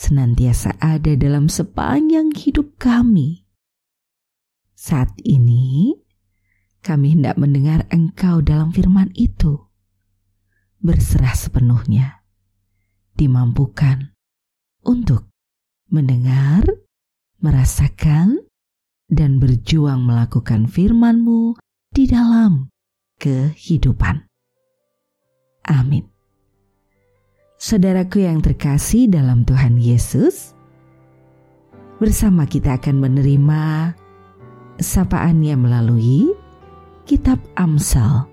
senantiasa ada dalam sepanjang hidup kami. Saat ini, kami hendak mendengar Engkau dalam firman itu. Berserah sepenuhnya, dimampukan untuk mendengar, merasakan, dan berjuang melakukan firman-Mu di dalam kehidupan. Amin. Saudaraku yang terkasih dalam Tuhan Yesus, bersama kita akan menerima sapaannya melalui kitab Amsal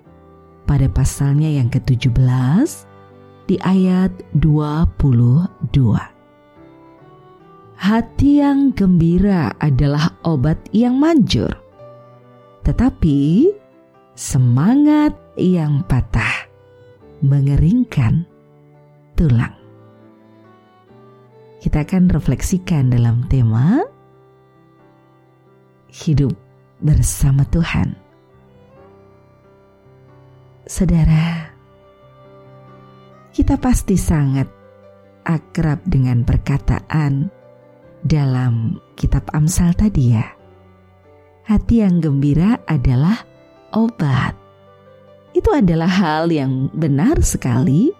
pada pasalnya yang ke-17 di ayat 22. Hati yang gembira adalah obat yang manjur, tetapi semangat yang patah mengeringkan tulang. Kita akan refleksikan dalam tema hidup bersama Tuhan. Saudara, kita pasti sangat akrab dengan perkataan dalam kitab Amsal tadi ya. Hati yang gembira adalah obat. Itu adalah hal yang benar sekali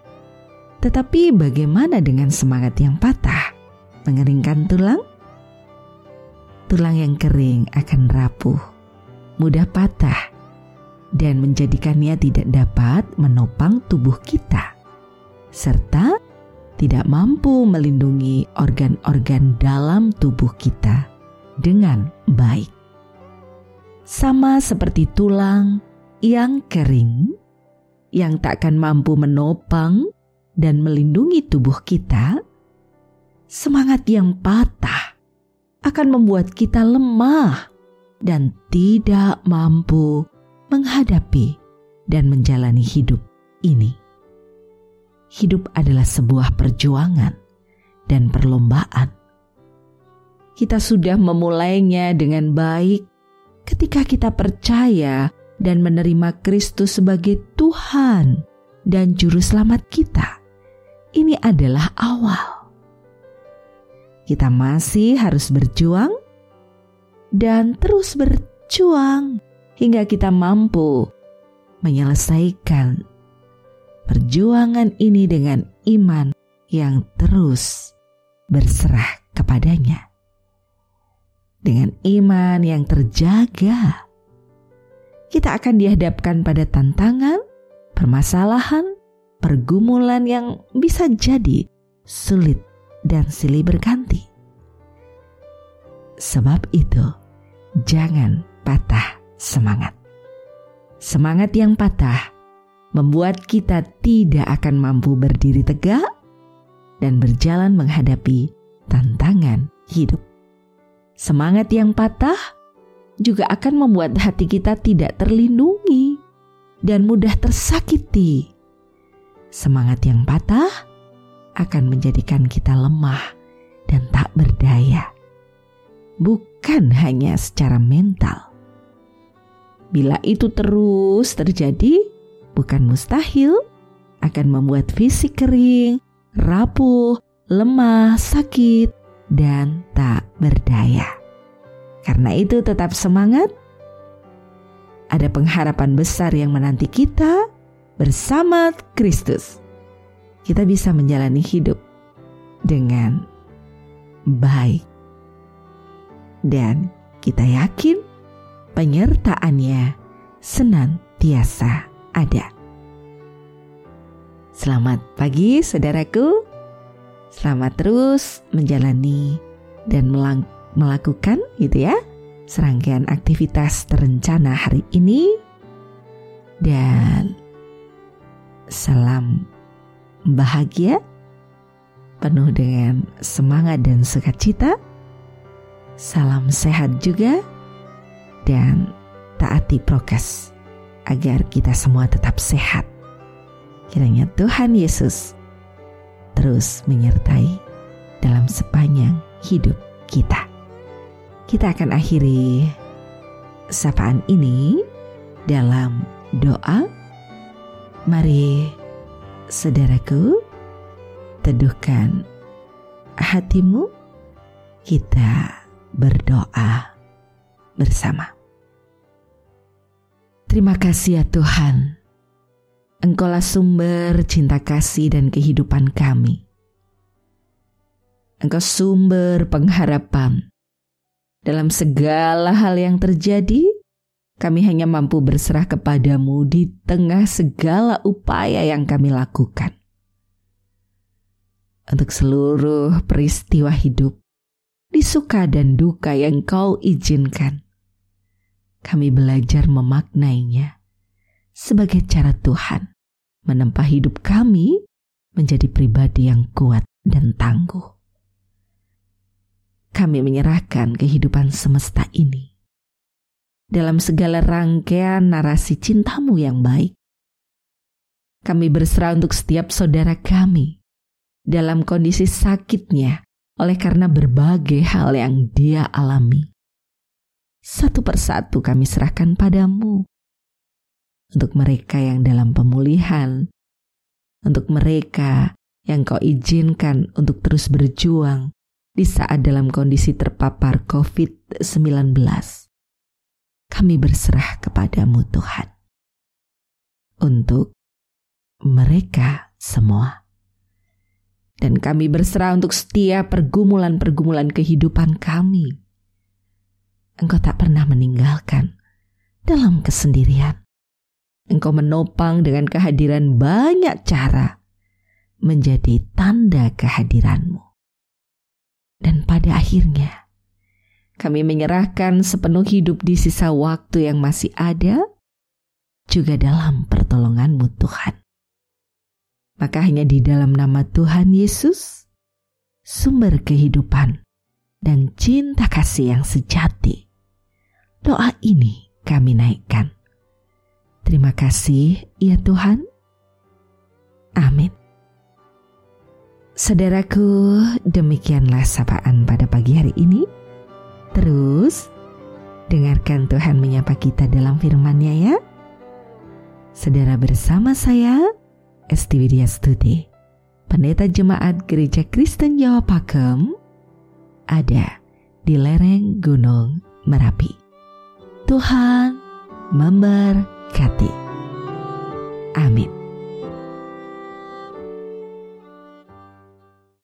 tetapi bagaimana dengan semangat yang patah? Mengeringkan tulang? Tulang yang kering akan rapuh, mudah patah, dan menjadikannya tidak dapat menopang tubuh kita, serta tidak mampu melindungi organ-organ dalam tubuh kita dengan baik. Sama seperti tulang yang kering, yang tak akan mampu menopang dan melindungi tubuh kita, semangat yang patah akan membuat kita lemah dan tidak mampu menghadapi dan menjalani hidup ini. Hidup adalah sebuah perjuangan dan perlombaan. Kita sudah memulainya dengan baik ketika kita percaya dan menerima Kristus sebagai Tuhan dan Juru Selamat kita ini adalah awal. Kita masih harus berjuang dan terus berjuang hingga kita mampu menyelesaikan perjuangan ini dengan iman yang terus berserah kepadanya. Dengan iman yang terjaga, kita akan dihadapkan pada tantangan, permasalahan, pergumulan yang bisa jadi sulit dan silih berganti. Sebab itu, jangan patah semangat. Semangat yang patah membuat kita tidak akan mampu berdiri tegak dan berjalan menghadapi tantangan hidup. Semangat yang patah juga akan membuat hati kita tidak terlindungi dan mudah tersakiti Semangat yang patah akan menjadikan kita lemah dan tak berdaya, bukan hanya secara mental. Bila itu terus terjadi, bukan mustahil akan membuat fisik kering, rapuh, lemah, sakit, dan tak berdaya. Karena itu, tetap semangat. Ada pengharapan besar yang menanti kita bersama Kristus, kita bisa menjalani hidup dengan baik. Dan kita yakin penyertaannya senantiasa ada. Selamat pagi saudaraku. Selamat terus menjalani dan melakukan gitu ya serangkaian aktivitas terencana hari ini dan salam bahagia penuh dengan semangat dan sukacita. Salam sehat juga dan taati prokes agar kita semua tetap sehat. Kiranya Tuhan Yesus terus menyertai dalam sepanjang hidup kita. Kita akan akhiri sapaan ini dalam doa. Mari saudaraku teduhkan hatimu kita berdoa bersama. Terima kasih ya Tuhan. Engkaulah sumber cinta kasih dan kehidupan kami. Engkau sumber pengharapan. Dalam segala hal yang terjadi, kami hanya mampu berserah kepadamu di tengah segala upaya yang kami lakukan. Untuk seluruh peristiwa hidup, disuka dan duka yang kau izinkan, kami belajar memaknainya sebagai cara Tuhan menempa hidup kami menjadi pribadi yang kuat dan tangguh. Kami menyerahkan kehidupan semesta ini dalam segala rangkaian narasi cintamu yang baik. Kami berserah untuk setiap saudara kami dalam kondisi sakitnya oleh karena berbagai hal yang dia alami. Satu persatu kami serahkan padamu. Untuk mereka yang dalam pemulihan, untuk mereka yang kau izinkan untuk terus berjuang di saat dalam kondisi terpapar COVID-19 kami berserah kepadamu Tuhan. Untuk mereka semua. Dan kami berserah untuk setiap pergumulan-pergumulan kehidupan kami. Engkau tak pernah meninggalkan dalam kesendirian. Engkau menopang dengan kehadiran banyak cara menjadi tanda kehadiranmu. Dan pada akhirnya, kami menyerahkan sepenuh hidup di sisa waktu yang masih ada, juga dalam pertolonganmu Tuhan. Maka hanya di dalam nama Tuhan Yesus, sumber kehidupan dan cinta kasih yang sejati, doa ini kami naikkan. Terima kasih ya Tuhan. Amin. Saudaraku, demikianlah sapaan pada pagi hari ini. Terus, dengarkan Tuhan menyapa kita dalam firman-Nya ya. Saudara bersama saya, Esti Widya Studi, Pendeta Jemaat Gereja Kristen Jawa Pakem, ada di lereng Gunung Merapi. Tuhan memberkati. Amin.